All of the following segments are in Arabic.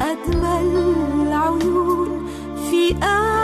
أجمل العيون في آه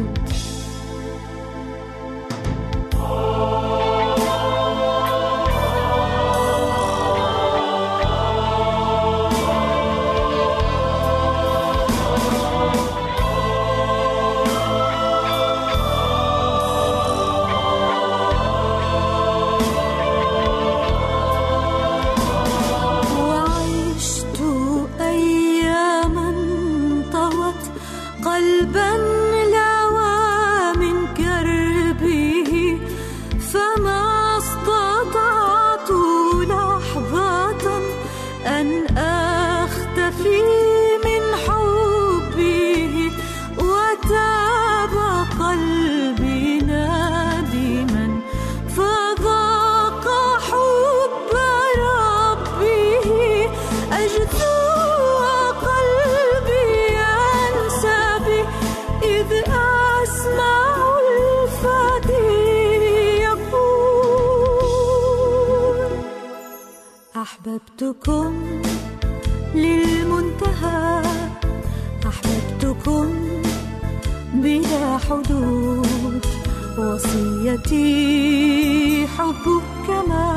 أحببتكم للمنتهى أحببتكم بلا حدود وصيتي حبك كما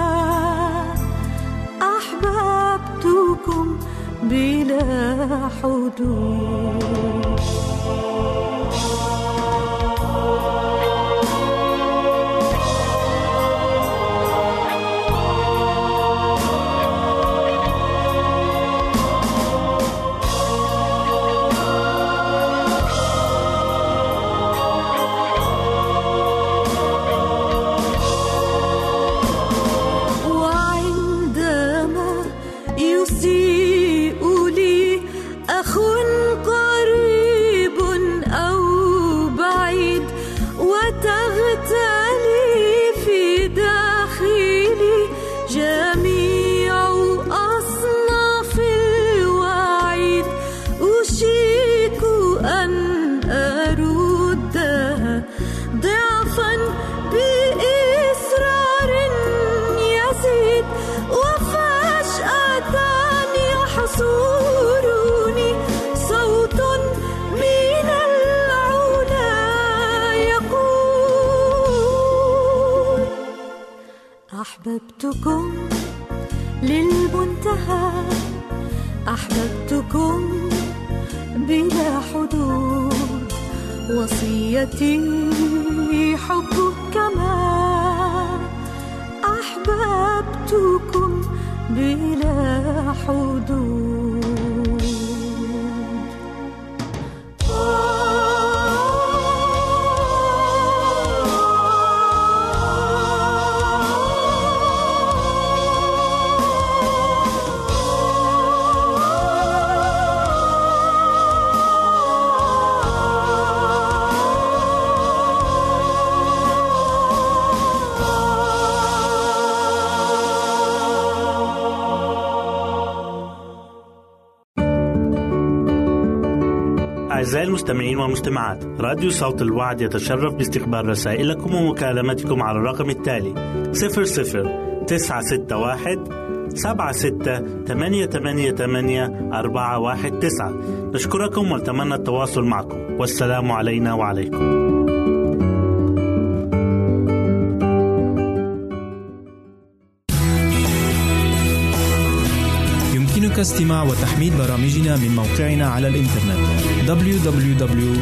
أحببتكم بلا حدود. أحببتكم بلا حدود وصيتي حبك كما أحببتكم بلا حدود. المستمعين والمستمعات راديو صوت الوعد يتشرف باستقبال رسائلكم ومكالمتكم على الرقم التالي 00 961 سبعة ستة ثمانية ثمانية ثمانية أربعة واحد تسعة. نشكركم ونتمنى التواصل معكم. والسلام علينا وعليكم. استماع وتحميل برامجنا من موقعنا على الإنترنت www.awr.org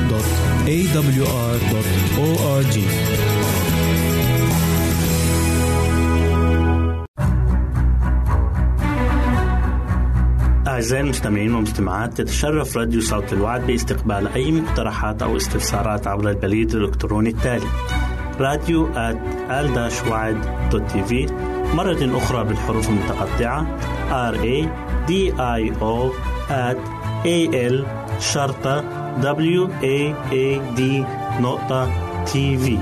أعزائي المستمعين والمستمعات تتشرف راديو صوت الوعد باستقبال أي مقترحات أو استفسارات عبر البريد الإلكتروني التالي راديو في مرة أخرى بالحروف المتقطعة R A D I O at A L شرطة W A A D نقطة تي في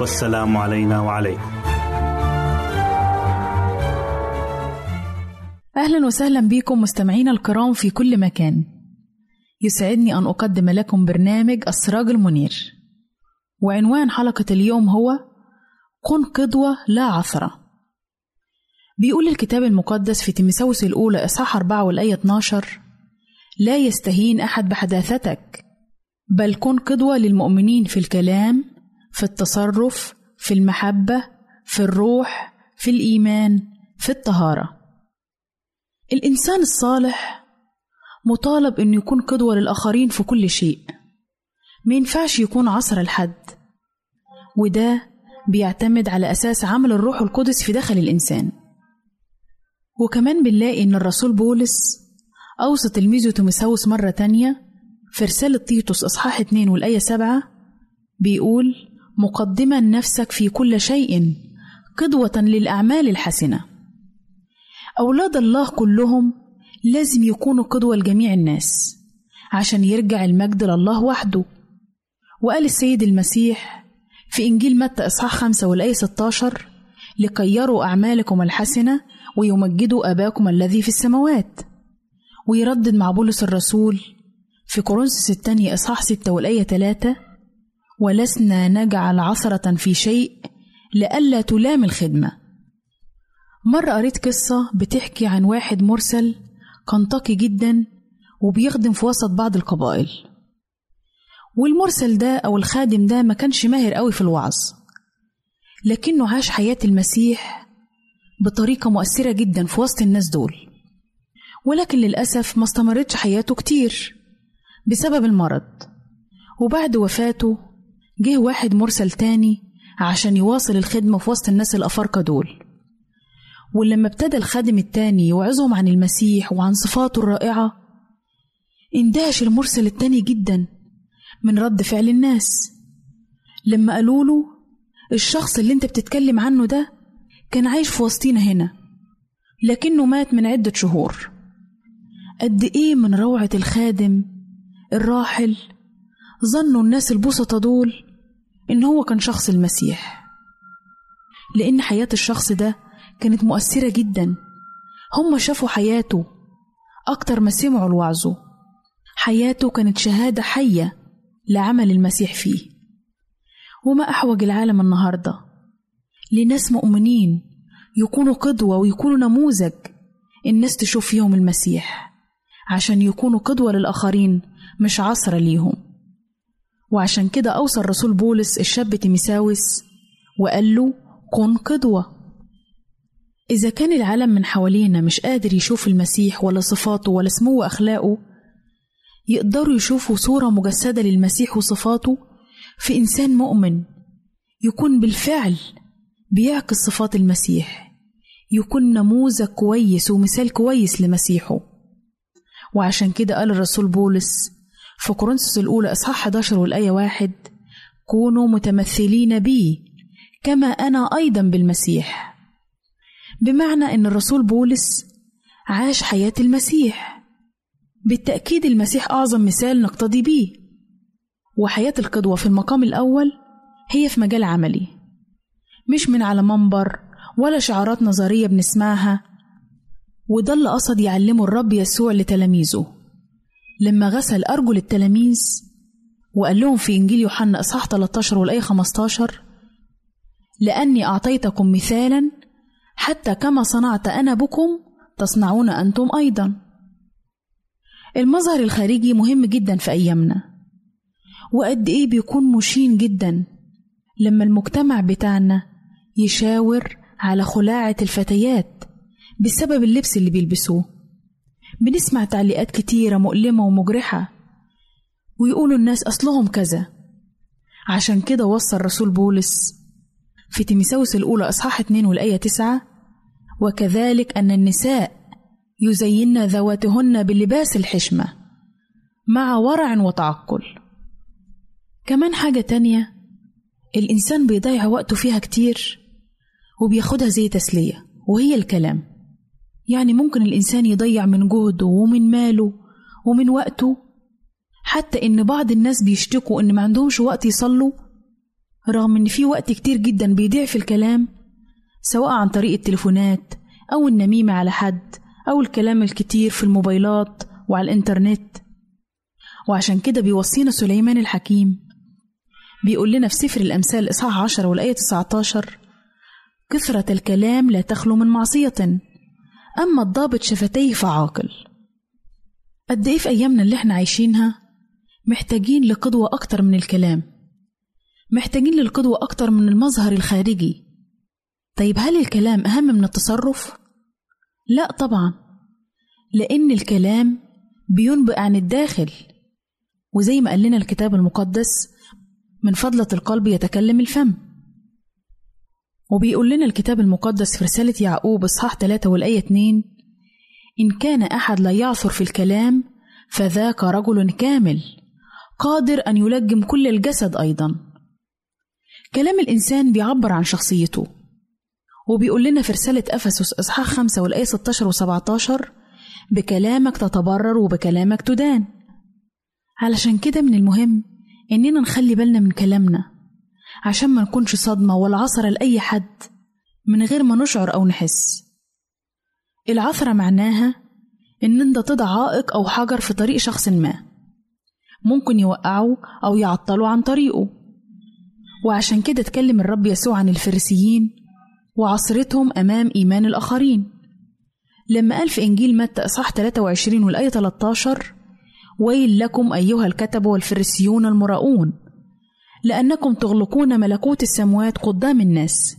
والسلام علينا وعليكم. أهلا وسهلا بكم مستمعينا الكرام في كل مكان. يسعدني أن أقدم لكم برنامج السراج المنير. وعنوان حلقة اليوم هو كن قدوة لا عثرة بيقول الكتاب المقدس في تيمساوس الأولى إصحاح 4 والآية 12 لا يستهين أحد بحداثتك بل كن قدوة للمؤمنين في الكلام في التصرف في المحبة في الروح في الإيمان في الطهارة. الإنسان الصالح مطالب إنه يكون قدوة للآخرين في كل شيء. ما ينفعش يكون عصر الحد وده بيعتمد على أساس عمل الروح القدس في داخل الإنسان. وكمان بنلاقي إن الرسول بولس أوصى تلميذه تيموثاوس مرة تانية في رسالة تيتوس إصحاح 2 والآية 7 بيقول مقدما نفسك في كل شيء قدوة للأعمال الحسنة. أولاد الله كلهم لازم يكونوا قدوة لجميع الناس عشان يرجع المجد لله وحده. وقال السيد المسيح في إنجيل متى إصحاح 5 والآية 16 لكي يروا أعمالكم الحسنة ويمجدوا أباكم الذي في السماوات. ويردد مع بولس الرسول في كورنثوس الثانية إصحاح 6 والآية 3 ولسنا نجعل عثرة في شيء لئلا تلام الخدمة. مرة قريت قصة بتحكي عن واحد مرسل كان تقي جدا وبيخدم في وسط بعض القبائل. والمرسل ده أو الخادم ده ما كانش ماهر قوي في الوعظ لكنه عاش حياة المسيح بطريقة مؤثرة جدا في وسط الناس دول. ولكن للأسف ما استمرتش حياته كتير بسبب المرض. وبعد وفاته جه واحد مرسل تاني عشان يواصل الخدمة في وسط الناس الأفارقة دول. ولما ابتدى الخادم التاني يوعظهم عن المسيح وعن صفاته الرائعة اندهش المرسل التاني جدا من رد فعل الناس. لما قالوا له الشخص اللي انت بتتكلم عنه ده كان عايش في وسطينا هنا لكنه مات من عدة شهور. قد إيه من روعة الخادم الراحل ظنوا الناس البسطة دول إن هو كان شخص المسيح. لأن حياة الشخص ده كانت مؤثرة جدا. هم شافوا حياته أكتر ما سمعوا الوعظه حياته كانت شهادة حية لعمل المسيح فيه. وما أحوج العالم النهاردة. لناس مؤمنين يكونوا قدوة ويكونوا نموذج الناس تشوف فيهم المسيح عشان يكونوا قدوة للآخرين مش عصرة ليهم. وعشان كده أوصى الرسول بولس الشاب تيميساوس وقال له كن قدوة. إذا كان العالم من حوالينا مش قادر يشوف المسيح ولا صفاته ولا سمو أخلاقه يقدروا يشوفوا صورة مجسدة للمسيح وصفاته في إنسان مؤمن يكون بالفعل بيعكس صفات المسيح. يكون نموذج كويس ومثال كويس لمسيحه. وعشان كده قال الرسول بولس في كورنثوس الأولى إصحاح 11 والآية واحد كونوا متمثلين بي كما أنا أيضا بالمسيح. بمعنى أن الرسول بولس عاش حياة المسيح. بالتأكيد المسيح أعظم مثال نقتدي بيه. وحياة القدوة في المقام الأول هي في مجال عملي. مش من على منبر ولا شعارات نظرية بنسمعها. وده اللي قصد يعلمه الرب يسوع لتلاميذه. لما غسل أرجل التلاميذ وقال لهم في إنجيل يوحنا إصحاح 13 والآية 15 لأني أعطيتكم مثالا حتى كما صنعت أنا بكم تصنعون أنتم أيضا. المظهر الخارجي مهم جدا في أيامنا. وقد إيه بيكون مشين جدا لما المجتمع بتاعنا يشاور على خلاعة الفتيات بسبب اللبس اللي بيلبسوه. بنسمع تعليقات كتيرة مؤلمة ومجرحة ويقولوا الناس أصلهم كذا. عشان كده وصى الرسول بولس في تيميساوس الأولى أصحاح 2 والآية 9 وكذلك أن النساء يزين ذواتهن بلباس الحشمة مع ورع وتعقل. كمان حاجة تانية الإنسان بيضيع وقته فيها كتير. وبياخدها زي تسلية وهي الكلام. يعني ممكن الإنسان يضيع من جهده ومن ماله ومن وقته. حتى إن بعض الناس بيشتكوا إن ما عندهمش وقت يصلوا رغم إن في وقت كتير جدا بيضيع في الكلام سواء عن طريق التليفونات أو النميمة على حد أو الكلام الكتير في الموبايلات وعلى الإنترنت. وعشان كده بيوصينا سليمان الحكيم بيقول لنا في سفر الأمثال إصحاح 10 والآية 19 كثرة الكلام لا تخلو من معصية. أما الضابط شفتيه فعاقل. قد إيه في أيامنا اللي إحنا عايشينها محتاجين لقدوة أكتر من الكلام؟ محتاجين للقدوة أكتر من المظهر الخارجي. طيب هل الكلام أهم من التصرف؟ لا طبعا لأن الكلام بينبئ عن الداخل. وزي ما قال لنا الكتاب المقدس من فضلة القلب يتكلم الفم. وبيقول لنا الكتاب المقدس في رسالة يعقوب إصحاح 3 والآية 2 إن كان أحد لا يعثر في الكلام فذاك رجل كامل قادر أن يلجم كل الجسد أيضا. كلام الإنسان بيعبر عن شخصيته وبيقول لنا في رسالة أفسس إصحاح 5 والآية 16 و 17 بكلامك تتبرر وبكلامك تدان. علشان كده من المهم إننا نخلي بالنا من كلامنا. عشان ما نكونش صدمة ولا عثرة لأي حد من غير ما نشعر أو نحس. العثرة معناها إن أنت تضع عائق أو حجر في طريق شخص ما. ممكن يوقعه أو يعطله عن طريقه. وعشان كده اتكلم الرب يسوع عن الفريسيين وعصرتهم أمام إيمان الآخرين. لما قال في إنجيل متى إصحاح 23 والآية 13 ويل لكم أيها الكتب والفريسيون المراؤون لأنكم تغلقون ملكوت السموات قدام الناس.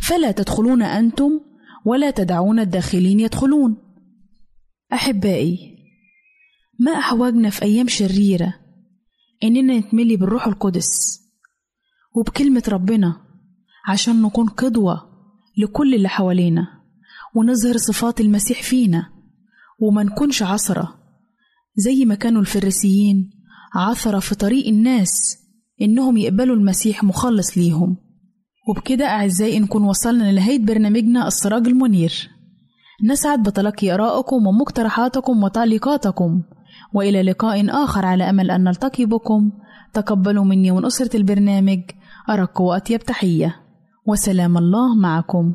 فلا تدخلون أنتم ولا تدعون الداخلين يدخلون. أحبائي ما أحوجنا في أيام شريرة إننا نتملي بالروح القدس وبكلمة ربنا عشان نكون قدوة لكل اللي حوالينا ونظهر صفات المسيح فينا وما نكونش عثرة زي ما كانوا الفريسيين عثرة في طريق الناس إنهم يقبلوا المسيح مخلص ليهم. وبكده أعزائي نكون وصلنا لنهاية برنامجنا السراج المنير. نسعد بتلقي آرائكم ومقترحاتكم وتعليقاتكم. وإلى لقاء آخر على أمل أن نلتقي بكم. تقبلوا مني ومن أسرة البرنامج أرق وأطيب تحية. وسلام الله معكم.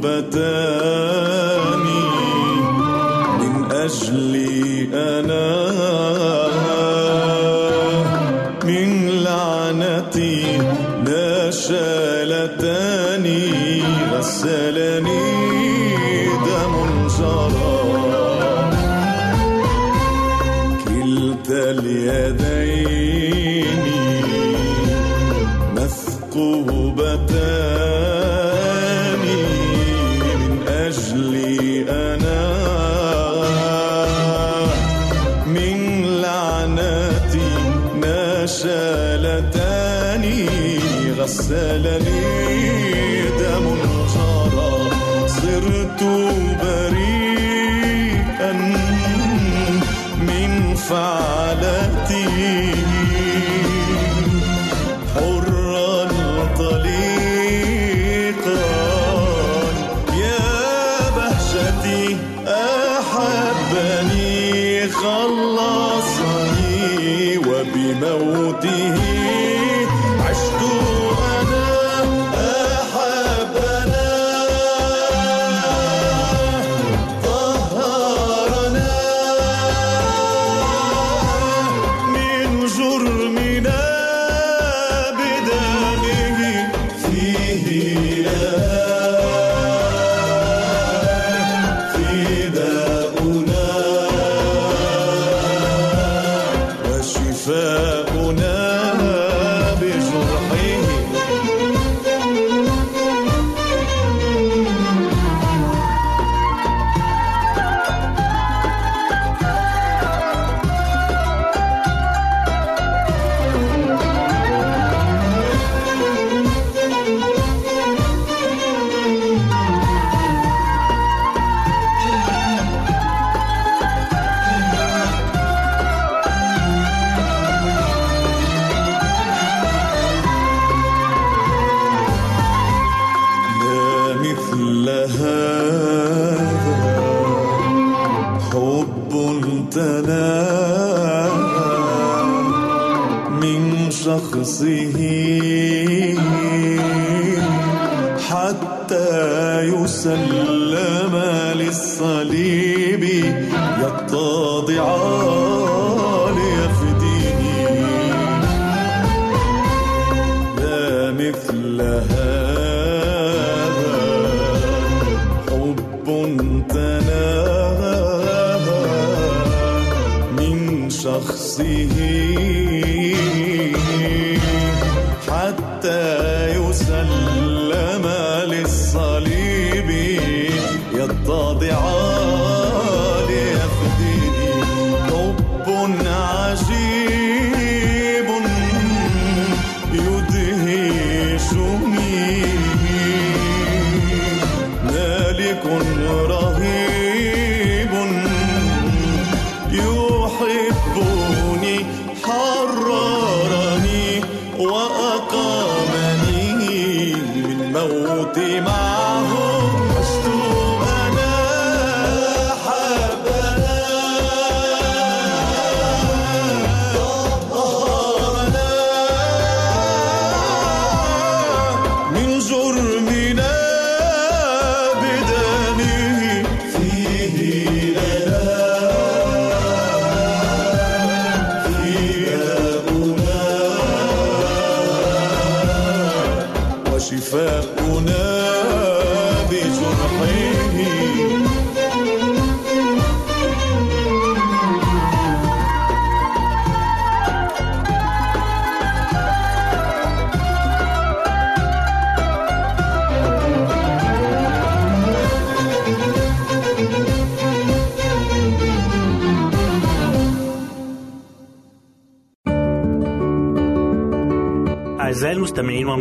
مثقوبتان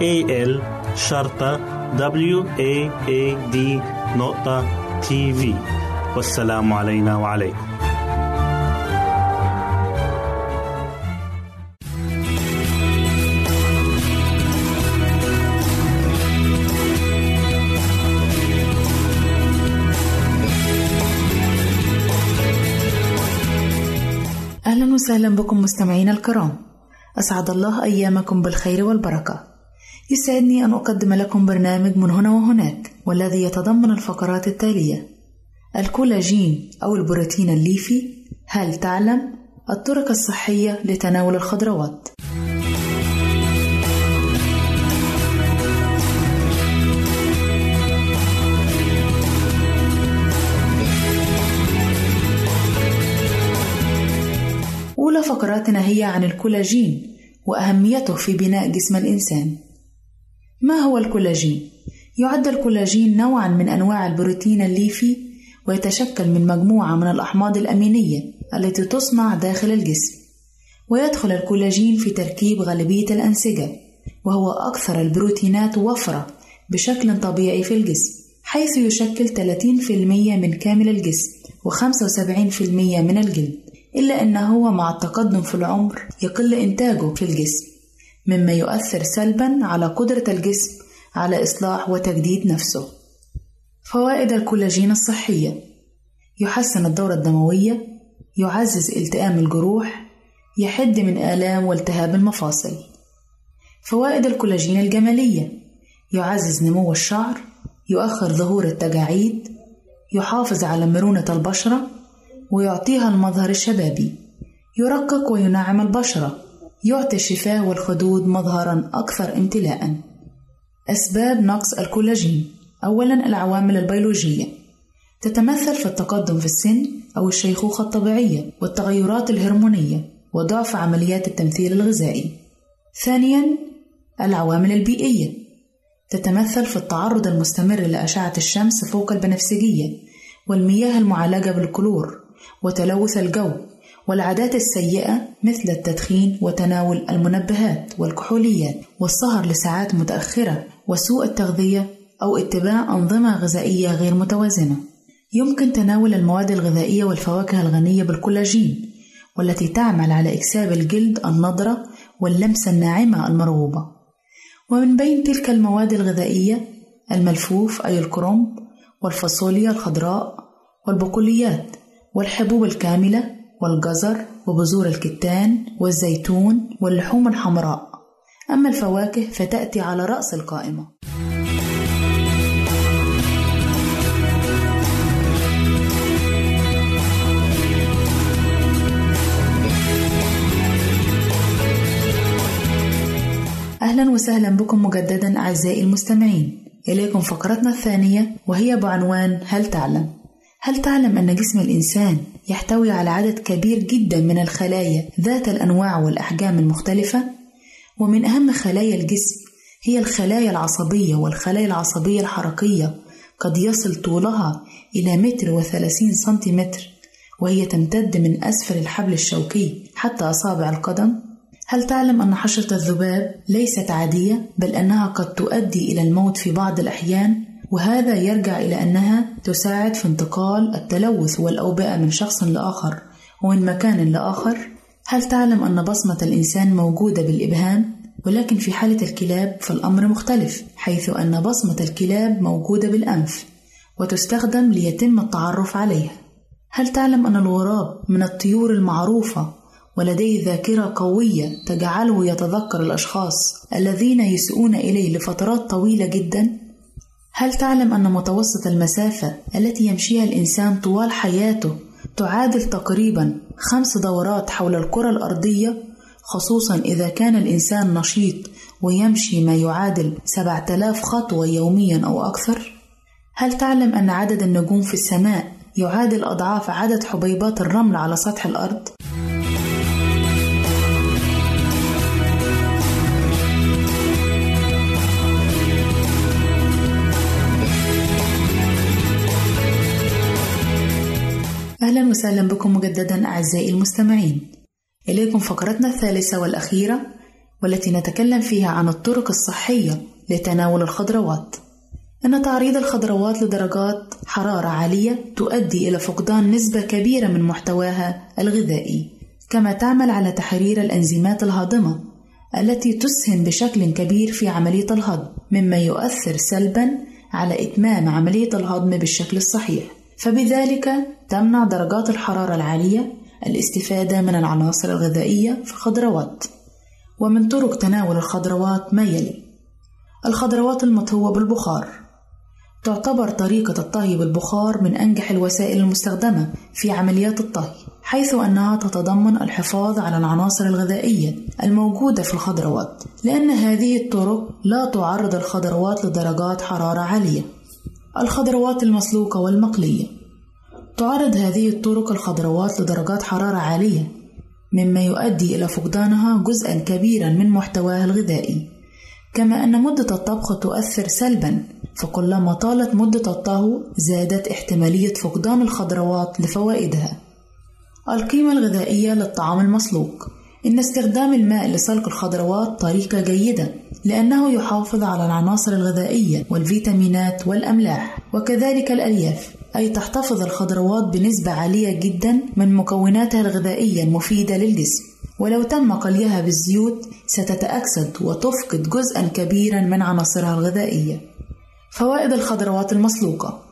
A L شرطة W A A D نقطة تي في والسلام علينا وعليكم. أهلا وسهلا بكم مستمعينا الكرام. أسعد الله أيامكم بالخير والبركة. يسعدني أن أقدم لكم برنامج من هنا وهناك والذي يتضمن الفقرات التالية. الكولاجين أو البروتين الليفي هل تعلم؟ الطرق الصحية لتناول الخضروات. أولى فقراتنا هي عن الكولاجين وأهميته في بناء جسم الإنسان. ما هو الكولاجين؟ يعد الكولاجين نوعًا من أنواع البروتين الليفي ويتشكل من مجموعة من الأحماض الأمينية التي تصنع داخل الجسم. ويدخل الكولاجين في تركيب غالبية الأنسجة، وهو أكثر البروتينات وفرة بشكل طبيعي في الجسم، حيث يشكل 30% من كامل الجسم و75% من الجلد. إلا أنه مع التقدم في العمر يقل إنتاجه في الجسم مما يؤثر سلبا على قدرة الجسم على إصلاح وتجديد نفسه. فوائد الكولاجين الصحية يحسن الدورة الدموية يعزز التئام الجروح يحد من آلام والتهاب المفاصل. فوائد الكولاجين الجمالية يعزز نمو الشعر يؤخر ظهور التجاعيد يحافظ على مرونة البشرة ويعطيها المظهر الشبابي. يرقق وينعم البشرة. يعطي الشفاه والخدود مظهرا أكثر امتلاء. أسباب نقص الكولاجين. أولا العوامل البيولوجية. تتمثل في التقدم في السن أو الشيخوخة الطبيعية والتغيرات الهرمونية وضعف عمليات التمثيل الغذائي. ثانيا العوامل البيئية. تتمثل في التعرض المستمر لأشعة الشمس فوق البنفسجية والمياه المعالجة بالكلور وتلوث الجو. والعادات السيئة مثل التدخين وتناول المنبهات والكحوليات والسهر لساعات متأخرة وسوء التغذية أو اتباع أنظمة غذائية غير متوازنة. يمكن تناول المواد الغذائية والفواكه الغنية بالكولاجين والتي تعمل على إكساب الجلد النضرة واللمسة الناعمة المرغوبة. ومن بين تلك المواد الغذائية الملفوف أي الكرنب والفاصوليا الخضراء والبقوليات والحبوب الكاملة والجزر وبذور الكتان والزيتون واللحوم الحمراء. أما الفواكه فتأتي على رأس القائمة. أهلا وسهلا بكم مجددا أعزائي المستمعين. إليكم فقرتنا الثانية وهي بعنوان هل تعلم؟ هل تعلم أن جسم الإنسان يحتوي على عدد كبير جدا من الخلايا ذات الأنواع والأحجام المختلفة؟ ومن أهم خلايا الجسم هي الخلايا العصبية والخلايا العصبية الحركية قد يصل طولها إلى متر وثلاثين سنتيمتر وهي تمتد من أسفل الحبل الشوكي حتى أصابع القدم هل تعلم أن حشرة الذباب ليست عادية بل أنها قد تؤدي إلى الموت في بعض الأحيان وهذا يرجع إلى أنها تساعد في انتقال التلوث والأوبئة من شخص لآخر ومن مكان لآخر هل تعلم أن بصمة الإنسان موجودة بالإبهام؟ ولكن في حالة الكلاب فالأمر مختلف حيث أن بصمة الكلاب موجودة بالأنف وتستخدم ليتم التعرف عليها هل تعلم أن الغراب من الطيور المعروفة ولديه ذاكرة قوية تجعله يتذكر الأشخاص الذين يسيئون إليه لفترات طويلة جدا؟ هل تعلم أن متوسط المسافة التي يمشيها الإنسان طوال حياته تعادل تقريبا خمس دورات حول الكرة الأرضية خصوصا إذا كان الإنسان نشيط ويمشي ما يعادل 7000 خطوة يوميا أو أكثر؟ هل تعلم أن عدد النجوم في السماء يعادل أضعاف عدد حبيبات الرمل على سطح الأرض؟ أهلا وسهلا بكم مجددا أعزائي المستمعين. إليكم فقرتنا الثالثة والأخيرة والتي نتكلم فيها عن الطرق الصحية لتناول الخضروات. أن تعريض الخضروات لدرجات حرارة عالية تؤدي إلى فقدان نسبة كبيرة من محتواها الغذائي كما تعمل على تحرير الأنزيمات الهاضمة التي تسهم بشكل كبير في عملية الهضم مما يؤثر سلبا على إتمام عملية الهضم بالشكل الصحيح. فبذلك تمنع درجات الحرارة العالية الاستفادة من العناصر الغذائية في الخضروات ومن طرق تناول الخضروات ما يلي. الخضروات المطهوة بالبخار. تعتبر طريقة الطهي بالبخار من أنجح الوسائل المستخدمة في عمليات الطهي حيث أنها تتضمن الحفاظ على العناصر الغذائية الموجودة في الخضروات لأن هذه الطرق لا تعرض الخضروات لدرجات حرارة عالية. الخضروات المسلوقة والمقلية. تعرض هذه الطرق الخضروات لدرجات حرارة عالية مما يؤدي إلى فقدانها جزءا كبيرا من محتواها الغذائي. كما أن مدة الطبخ تؤثر سلبا فكلما طالت مدة الطهو زادت احتمالية فقدان الخضروات لفوائدها. القيمة الغذائية للطعام المسلوق. إن استخدام الماء لسلق الخضروات طريقة جيدة لأنه يحافظ على العناصر الغذائية والفيتامينات والأملاح وكذلك الألياف. أي تحتفظ الخضروات بنسبة عالية جدا من مكوناتها الغذائية المفيدة للجسم. ولو تم قليها بالزيوت ستتأكسد وتفقد جزءا كبيرا من عناصرها الغذائية. فوائد الخضروات المسلوقة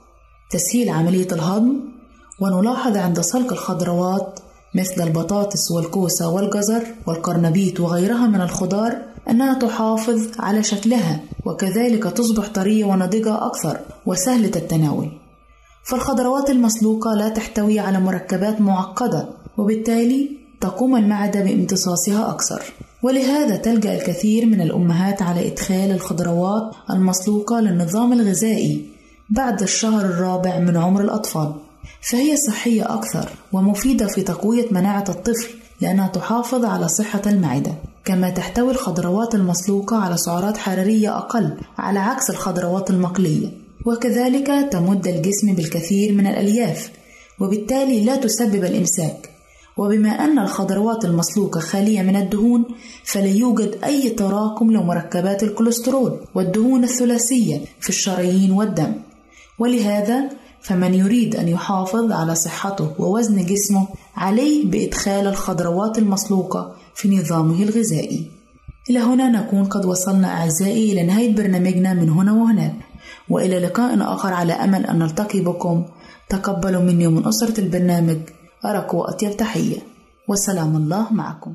تسهيل عملية الهضم ونلاحظ عند سلق الخضروات مثل البطاطس والكوسة والجزر والقرنبيط وغيرها من الخضار أنها تحافظ على شكلها وكذلك تصبح طرية ونضجة أكثر وسهلة التناول. فالخضروات المسلوقة لا تحتوي على مركبات معقدة وبالتالي تقوم المعدة بامتصاصها أكثر. ولهذا تلجأ الكثير من الأمهات على إدخال الخضروات المسلوقة للنظام الغذائي بعد الشهر الرابع من عمر الأطفال. فهي صحية أكثر ومفيدة في تقوية مناعة الطفل لأنها تحافظ على صحة المعدة. كما تحتوي الخضروات المسلوقة على سعرات حرارية أقل على عكس الخضروات المقلية. وكذلك تمد الجسم بالكثير من الألياف وبالتالي لا تسبب الإمساك. وبما أن الخضروات المسلوقة خالية من الدهون فلا يوجد أي تراكم لمركبات الكوليسترول والدهون الثلاثية في الشرايين والدم. ولهذا فمن يريد أن يحافظ على صحته ووزن جسمه عليه بإدخال الخضروات المسلوقة في نظامه الغذائي. إلى هنا نكون قد وصلنا أعزائي إلى نهاية برنامجنا من هنا وهناك. وإلى لقاء آخر على أمل أن نلتقي بكم. تقبلوا مني ومن أسرة البرنامج. أرق وأطيب تحية. وسلام الله معكم.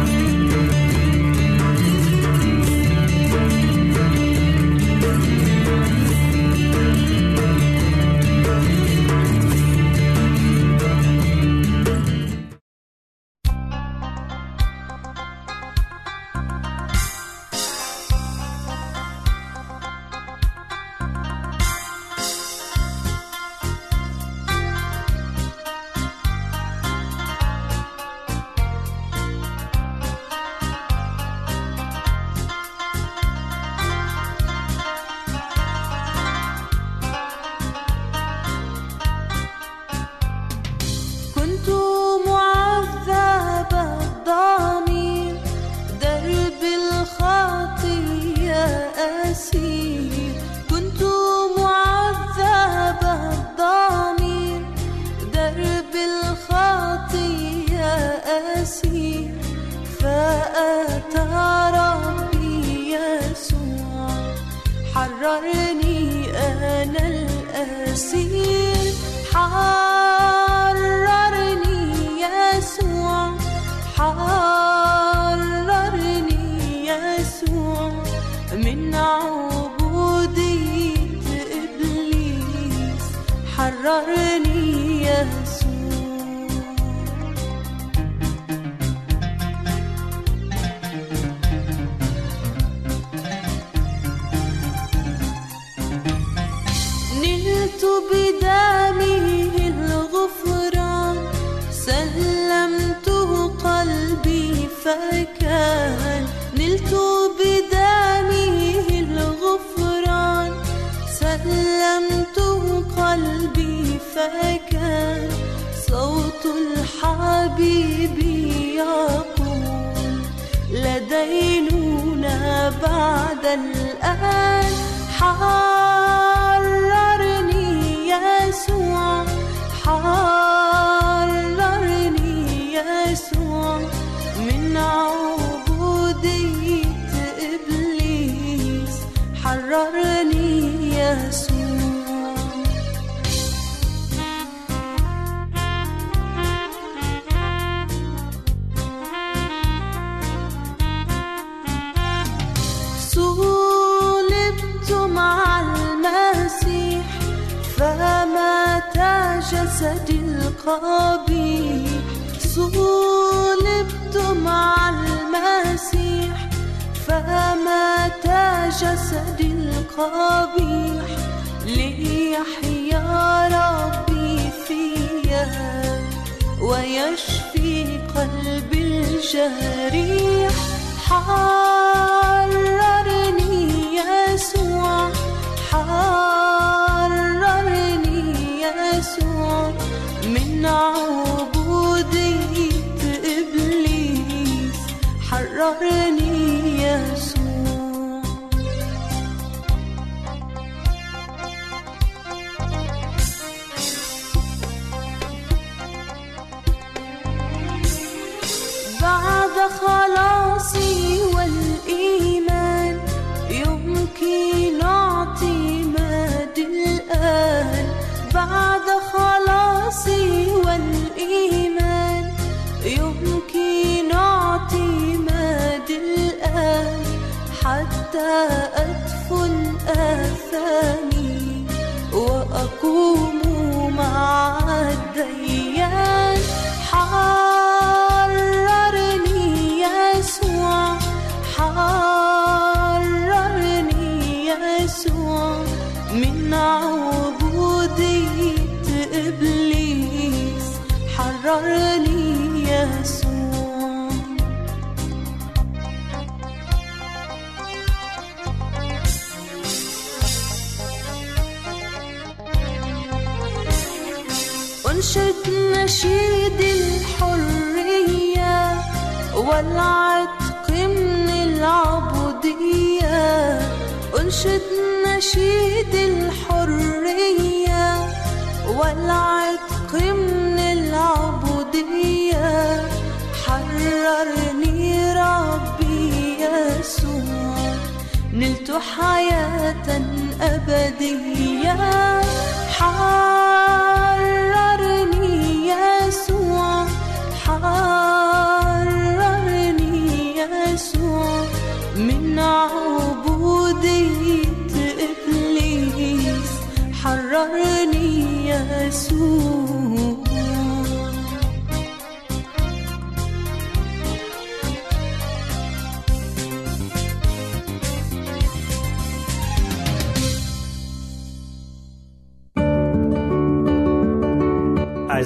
قلبي فكان صوت الحبيب يقول لديننا بعد الآن حررني يسوع حررني يسوع من عبودية إبليس حررني القبيح صلبت مع المسيح فمات جسدي القبيح ليحيا ربي فيا ويشفي قلبي الجريح. حررني يسوع حررني يسوع. من عبودية إبليس. حررني يسوع. بعد خلاصي والإيمان والعتق من العبودية أنشد نشيد الحرية. والعتق من العبودية حررني ربي يسوع. نلت حياة أبدية.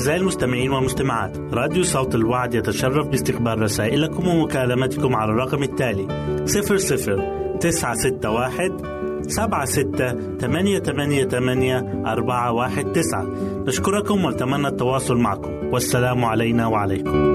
أعزائي المستمعين والمستمعات راديو صوت الوعد يتشرف باستقبال رسائلكم ومكالمتكم على الرقم التالي 00 961 سبعة ستة ثمانية ثمانية ثمانية أربعة واحد تسعة. نشكركم ونتمنى التواصل معكم. والسلام علينا وعليكم.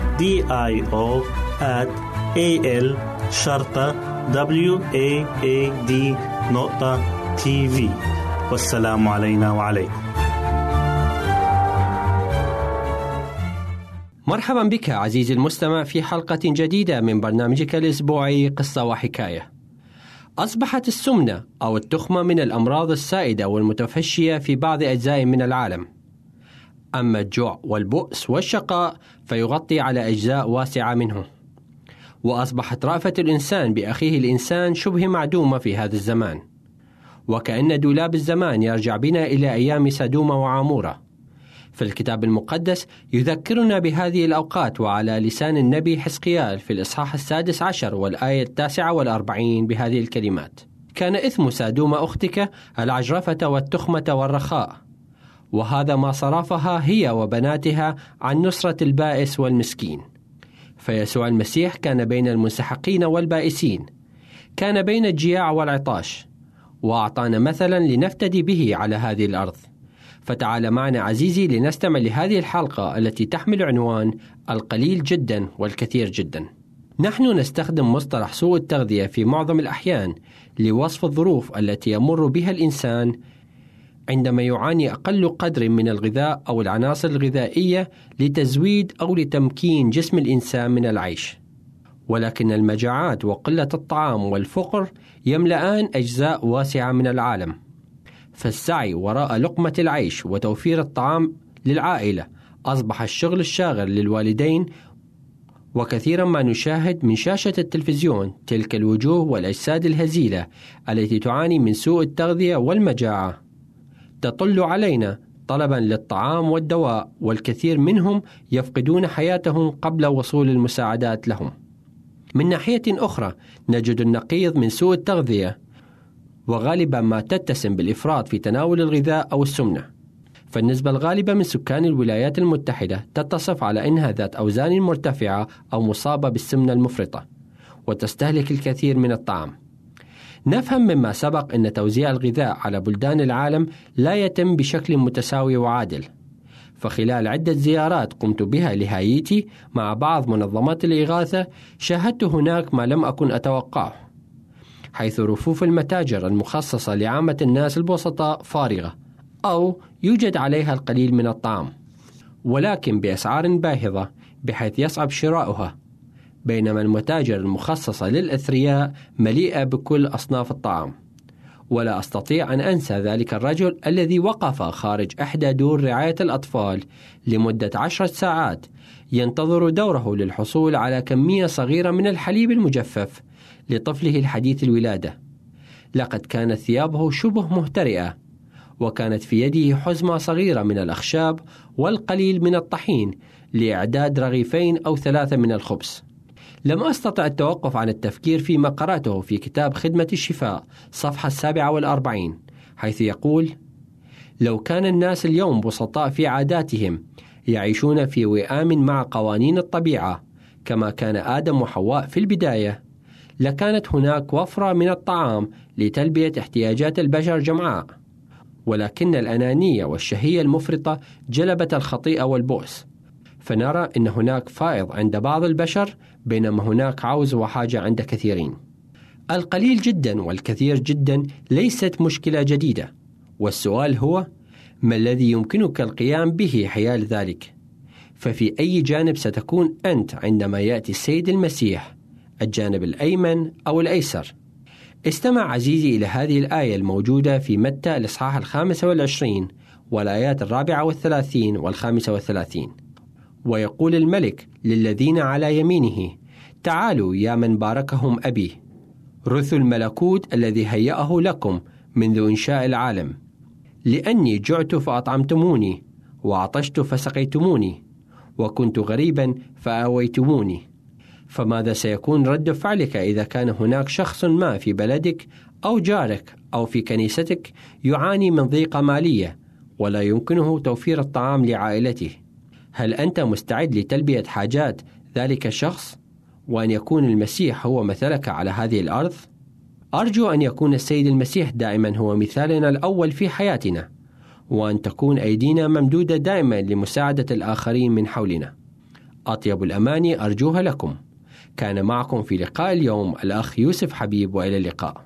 D I O at A L شرطة W A A D نقطة تي في والسلام علينا وعليكم مرحبا بك عزيزي المستمع في حلقة جديدة من برنامجك الأسبوعي قصة وحكاية. أصبحت السمنة أو التخمة من الأمراض السائدة والمتفشية في بعض أجزاء من العالم. أما الجوع والبؤس والشقاء فيغطي على أجزاء واسعة منه. وأصبحت رأفة الإنسان بأخيه الإنسان شبه معدومة في هذا الزمان. وكأن دولاب الزمان يرجع بنا إلى أيام سدوم وعامورة. في الكتاب المقدس يذكرنا بهذه الأوقات وعلى لسان النبي حسقيال في الإصحاح السادس عشر والآية التاسعة والأربعين بهذه الكلمات كان إثم سادوم أختك العجرفة والتخمة والرخاء وهذا ما صرفها هي وبناتها عن نصرة البائس والمسكين. فيسوع المسيح كان بين المنسحقين والبائسين. كان بين الجياع والعطاش وأعطانا مثلا لنفتدي به على هذه الأرض. فتعال معنا عزيزي لنستمع لهذه الحلقة التي تحمل عنوان القليل جدا والكثير جدا. نحن نستخدم مصطلح سوء التغذية في معظم الأحيان لوصف الظروف التي يمر بها الإنسان عندما يعاني أقل قدر من الغذاء أو العناصر الغذائية لتزويد أو لتمكين جسم الإنسان من العيش. ولكن المجاعات وقلة الطعام والفقر يملأان أجزاء واسعة من العالم. فالسعي وراء لقمة العيش وتوفير الطعام للعائلة أصبح الشغل الشاغر للوالدين وكثيرا ما نشاهد من شاشة التلفزيون تلك الوجوه والأجساد الهزيلة التي تعاني من سوء التغذية والمجاعة. تطل علينا طلبا للطعام والدواء والكثير منهم يفقدون حياتهم قبل وصول المساعدات لهم. من ناحية أخرى نجد النقيض من سوء التغذية وغالبا ما تتسم بالإفراط في تناول الغذاء أو السمنة. فالنسبة الغالبة من سكان الولايات المتحدة تتصف على أنها ذات أوزان مرتفعة أو مصابة بالسمنة المفرطة وتستهلك الكثير من الطعام نفهم مما سبق أن توزيع الغذاء على بلدان العالم لا يتم بشكل متساوي وعادل. فخلال عدة زيارات قمت بها لهايتي مع بعض منظمات الإغاثة شاهدت هناك ما لم أكن أتوقعه حيث رفوف المتاجر المخصصة لعامة الناس البسطاء فارغة أو يوجد عليها القليل من الطعام. ولكن بأسعار باهظة بحيث يصعب شراؤها. بينما المتاجر المخصصة للأثرياء مليئة بكل أصناف الطعام ولا أستطيع أن أنسى ذلك الرجل الذي وقف خارج إحدى دور رعاية الأطفال لمدة عشرة ساعات ينتظر دوره للحصول على كمية صغيرة من الحليب المجفف لطفله الحديث الولادة لقد كانت ثيابه شبه مهترئة وكانت في يده حزمة صغيرة من الأخشاب والقليل من الطحين لإعداد رغيفين أو ثلاثة من الخبز. لم أستطع التوقف عن التفكير فيما قرأته في كتاب خدمة الشفاء صفحة السابعة والأربعين حيث يقول لو كان الناس اليوم بسطاء في عاداتهم يعيشون في وئام مع قوانين الطبيعة كما كان آدم وحواء في البداية لكانت هناك وفرة من الطعام لتلبية احتياجات البشر جمعاء ولكن الأنانية والشهية المفرطة جلبت الخطيئة والبؤس فنرى أن هناك فائض عند بعض البشر بينما هناك عوز وحاجة عند كثيرين. القليل جدا والكثير جدا ليست مشكلة جديدة. والسؤال هو ما الذي يمكنك القيام به حيال ذلك؟ ففي أي جانب ستكون أنت عندما يأتي السيد المسيح؟ الجانب الأيمن أو الأيسر؟ استمع عزيزي إلى هذه الآية الموجودة في متى الإصحاح الخامس والعشرين والآيات الرابعة والثلاثين والخامسة والثلاثين. ويقول الملك للذين على يمينه تعالوا يا من باركهم أبي رثوا الملكوت الذي هيأه لكم منذ إنشاء العالم. لأني جعت فأطعمتموني وعطشت فسقيتموني وكنت غريبا فآويتموني. فماذا سيكون رد فعلك إذا كان هناك شخص ما في بلدك أو جارك أو في كنيستك يعاني من ضيقة مالية ولا يمكنه توفير الطعام لعائلته؟ هل أنت مستعد لتلبية حاجات ذلك الشخص؟ وأن يكون المسيح هو مثلك على هذه الأرض؟ أرجو أن يكون السيد المسيح دائما هو مثالنا الأول في حياتنا وأن تكون أيدينا ممدودة دائما لمساعدة الآخرين من حولنا. أطيب الأماني أرجوها لكم. كان معكم في لقاء اليوم الأخ يوسف حبيب وإلى اللقاء.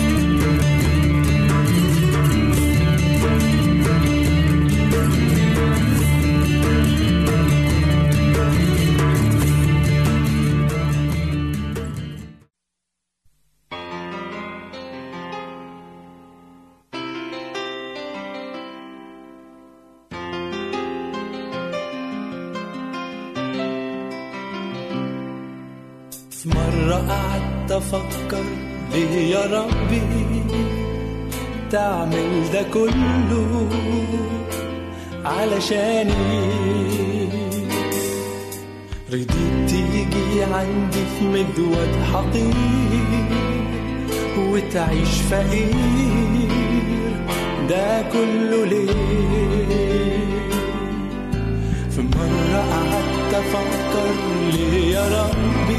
الوعد. مرة قعدت أفكر ليه يا ربي تعمل ده كله علشاني رضيت تيجي عندي في مدود حقير وتعيش فقير ده كله ليه في مرة قعدت أفكر ليه يا ربي.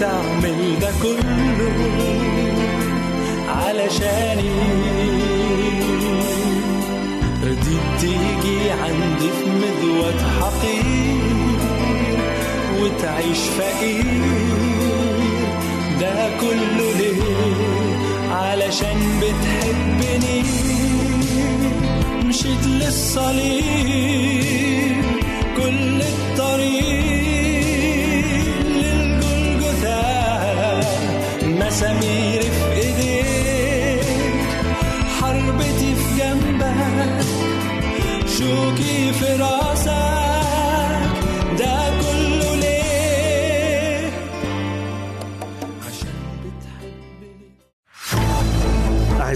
تعمل ده كله علشاني. رضيت تيجي عندي في مذوة حقير وتعيش فقير. ده كله ليه؟ علشان بتحبني. مشيت للصليب. كل الطريق للجلجثة. حربتي جنبك. شوكي في راسك.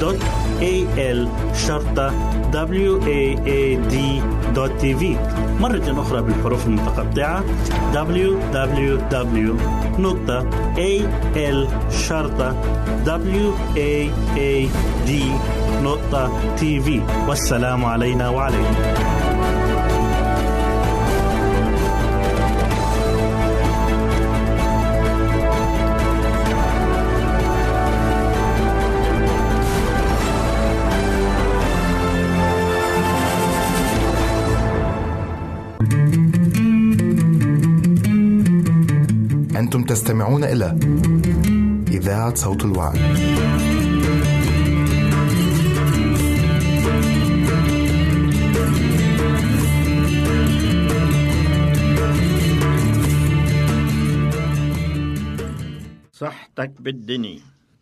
www.al-waad.tv مرة أخرى بالحروف المتقطعة www.al-waad.tv والسلام علينا وعليكم. تستمعون إلى إذاعة صوت الوعد. صحتك بالدني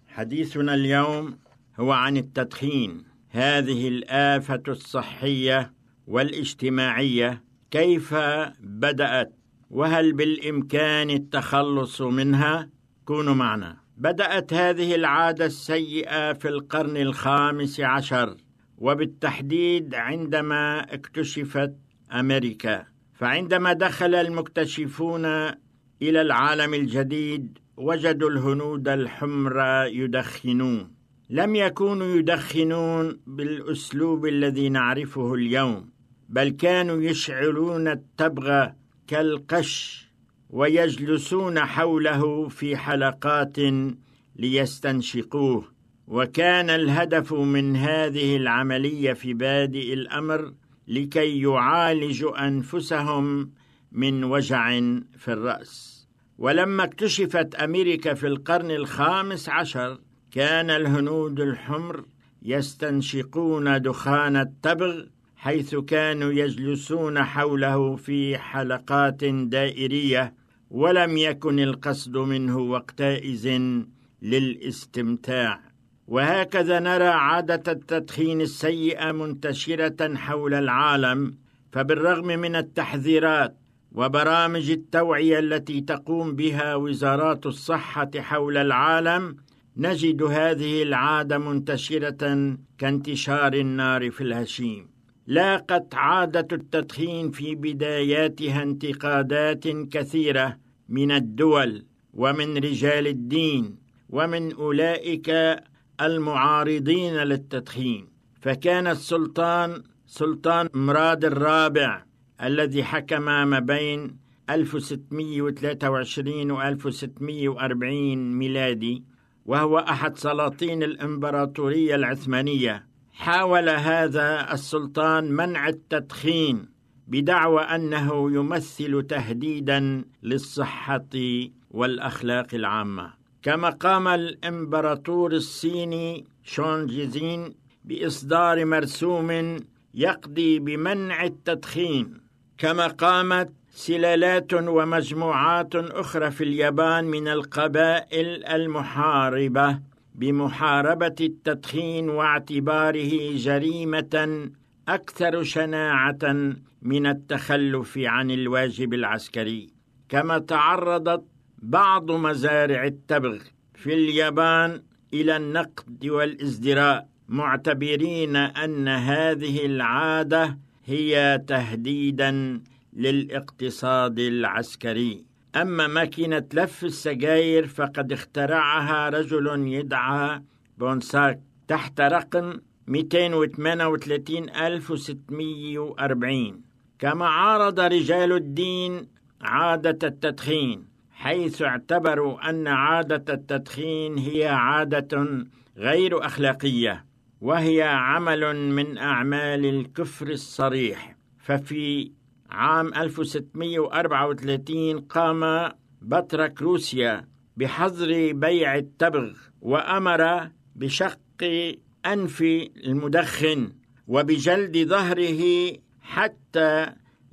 حديثنا اليوم هو عن التدخين. هذه الآفة الصحية والاجتماعية. كيف بدأت؟ وهل بالإمكان التخلص منها؟ كونوا معنا. بدأت هذه العادة السيئة في القرن الخامس عشر وبالتحديد عندما اكتشفت أمريكا. فعندما دخل المكتشفون إلى العالم الجديد وجدوا الهنود الحمر يدخنون. لم يكونوا يدخنون بالأسلوب الذي نعرفه اليوم بل كانوا يشعلون التبغ كالقش ويجلسون حوله في حلقات ليستنشقوه. وكان الهدف من هذه العملية في بادئ الأمر لكي يعالجوا أنفسهم من وجع في الرأس. ولما اكتشفت أمريكا في القرن الخامس عشر كان الهنود الحمر يستنشقون دخان التبغ حيث كانوا يجلسون حوله في حلقات دائرية ولم يكن القصد منه وقتئذ للاستمتاع. وهكذا نرى عادة التدخين السيئة منتشرة حول العالم فبالرغم من التحذيرات وبرامج التوعية التي تقوم بها وزارات الصحة حول العالم نجد هذه العادة منتشرة كانتشار النار في الهشيم. لاقت عادة التدخين في بداياتها انتقادات كثيرة من الدول ومن رجال الدين ومن أولئك المعارضين للتدخين. فكان السلطان سلطان مراد الرابع الذي حكم ما بين 1623 و 1640 ميلادي وهو أحد سلاطين الإمبراطورية العثمانية. حاول هذا السلطان منع التدخين بدعوى أنه يمثل تهديدا للصحة والأخلاق العامة. كما قام الإمبراطور الصيني شونجيزين بإصدار مرسوم يقضي بمنع التدخين. كما قامت سلالات ومجموعات أخرى في اليابان من القبائل المحاربة بمحاربة التدخين واعتباره جريمة أكثر شناعة من التخلف عن الواجب العسكري. كما تعرضت بعض مزارع التبغ في اليابان إلى النقد والازدراء معتبرين أن هذه العادة هي تهديدا للاقتصاد العسكري. أما ماكينة لف السجاير فقد اخترعها رجل يدعى بونساك تحت رقم 238640 كما عارض رجال الدين عادة التدخين حيث اعتبروا أن عادة التدخين هي عادة غير أخلاقية وهي عمل من أعمال الكفر الصريح. ففي عام 1634 قام بطرك روسيا بحظر بيع التبغ وأمر بشق أنف المدخن وبجلد ظهره حتى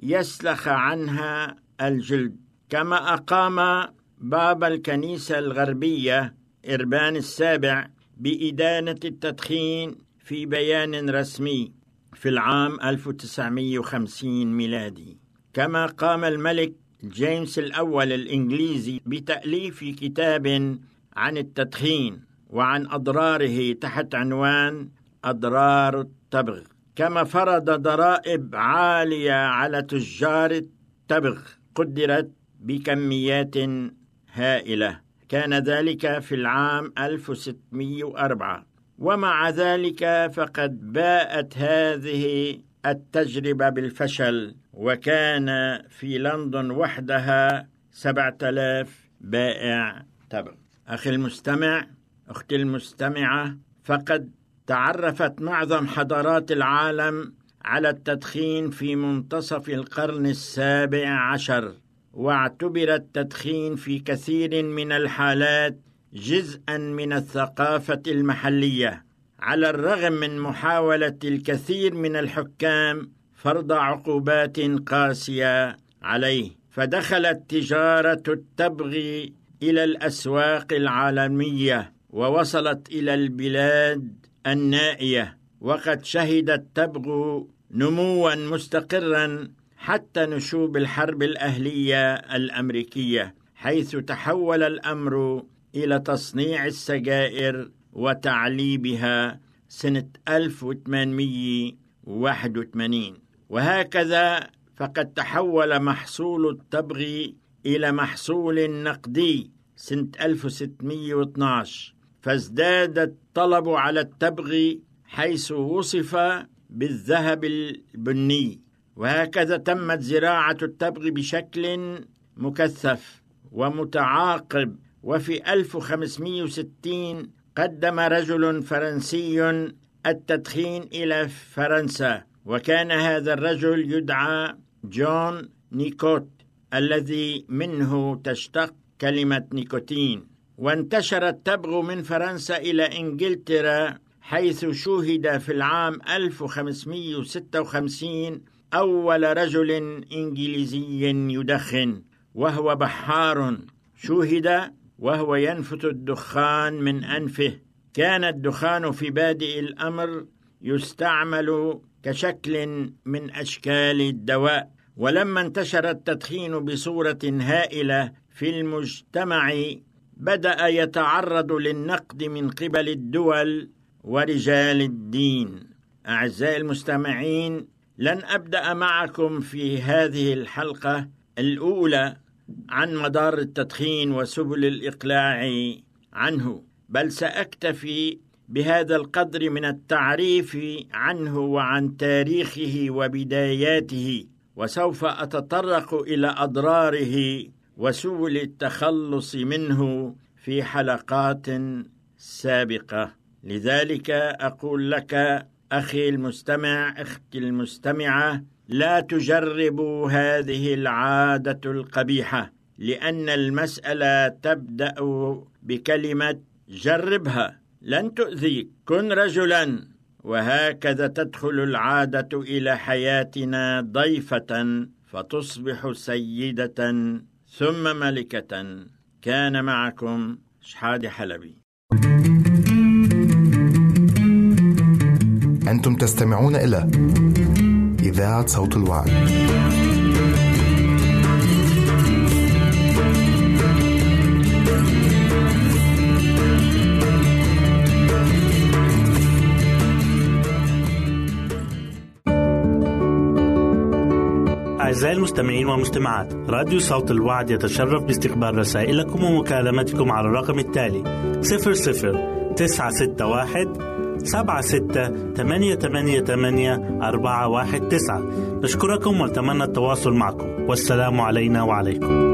يسلخ عنها الجلد. كما أقام باب الكنيسة الغربية إربان السابع بإدانة التدخين في بيان رسمي. في العام 1950 ميلادي. كما قام الملك جيمس الأول الإنجليزي بتأليف كتاب عن التدخين وعن أضراره تحت عنوان أضرار التبغ. كما فرض ضرائب عالية على تجار التبغ قدرت بكميات هائلة. كان ذلك في العام 1604 ومع ذلك فقد باءت هذه التجربة بالفشل وكان في لندن وحدها سبعة آلاف بائع تبغ. أخي المستمع أختي المستمعة فقد تعرفت معظم حضارات العالم على التدخين في منتصف القرن السابع عشر واعتبر التدخين في كثير من الحالات جزءا من الثقافة المحلية على الرغم من محاولة الكثير من الحكام فرض عقوبات قاسية عليه. فدخلت تجارة التبغ إلى الأسواق العالمية ووصلت إلى البلاد النائية. وقد شهد التبغ نموا مستقرا حتى نشوب الحرب الأهلية الأمريكية حيث تحول الأمر إلى تصنيع السجائر وتعليبها سنة 1881 وهكذا فقد تحول محصول التبغ إلى محصول نقدي سنة 1612 فازداد الطلب على التبغ حيث وصف بالذهب البني. وهكذا تمت زراعة التبغ بشكل مكثف ومتعاقب وفي 1560 قدم رجل فرنسي التدخين إلى فرنسا وكان هذا الرجل يدعى جون نيكوت الذي منه تشتق كلمة نيكوتين. وانتشر التبغ من فرنسا إلى إنجلترا حيث شوهد في العام 1556 أول رجل إنجليزي يدخن وهو بحار. شوهد وهو ينفث الدخان من أنفه. كان الدخان في بادئ الأمر يستعمل كشكل من أشكال الدواء. ولما انتشر التدخين بصورة هائلة في المجتمع بدأ يتعرض للنقد من قبل الدول ورجال الدين. أعزائي المستمعين لن أبدأ معكم في هذه الحلقة الأولى عن مدار التدخين وسبل الإقلاع عنه بل سأكتفي بهذا القدر من التعريف عنه وعن تاريخه وبداياته وسوف أتطرق إلى أضراره وسبل التخلص منه في حلقات سابقة. لذلك أقول لك أخي المستمع أختي المستمعة لا تجربوا هذه العادة القبيحة لأن المسألة تبدأ بكلمة جربها لن تؤذيك. كن رجلا. وهكذا تدخل العادة إلى حياتنا ضيفة فتصبح سيدة ثم ملكة. كان معكم شحاد حلبي. أنتم تستمعون إلى إذاعة صوت الوعد. أعزائي المستمعين والمستمعات راديو صوت الوعد يتشرف باستقبال رسائلكم ومكالمتكم على الرقم التالي 00 961 سبعة ستة ثمانية ثمانية ثمانية أربعة واحد تسعة. نشكركم ونتمنى التواصل معكم. والسلام علينا وعليكم.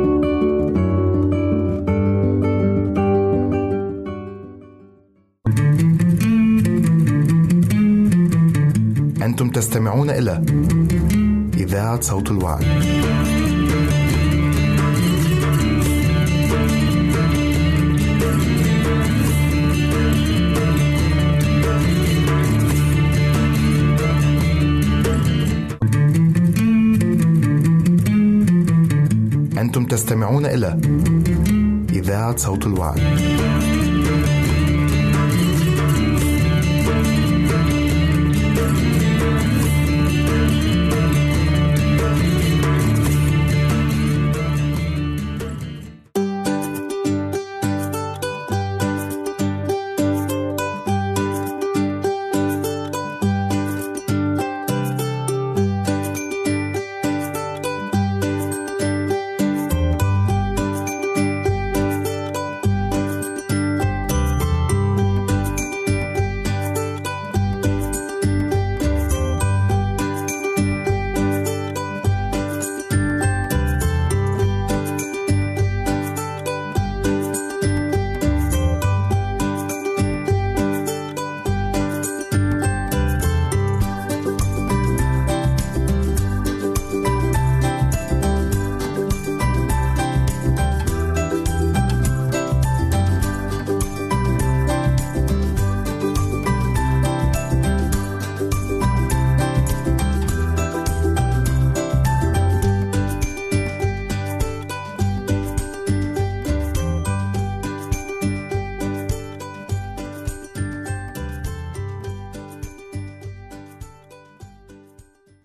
أنتم تستمعون إلى إذاعة صوت الوعد. أنتم تستمعون إلى إذاعة صوت الوعد.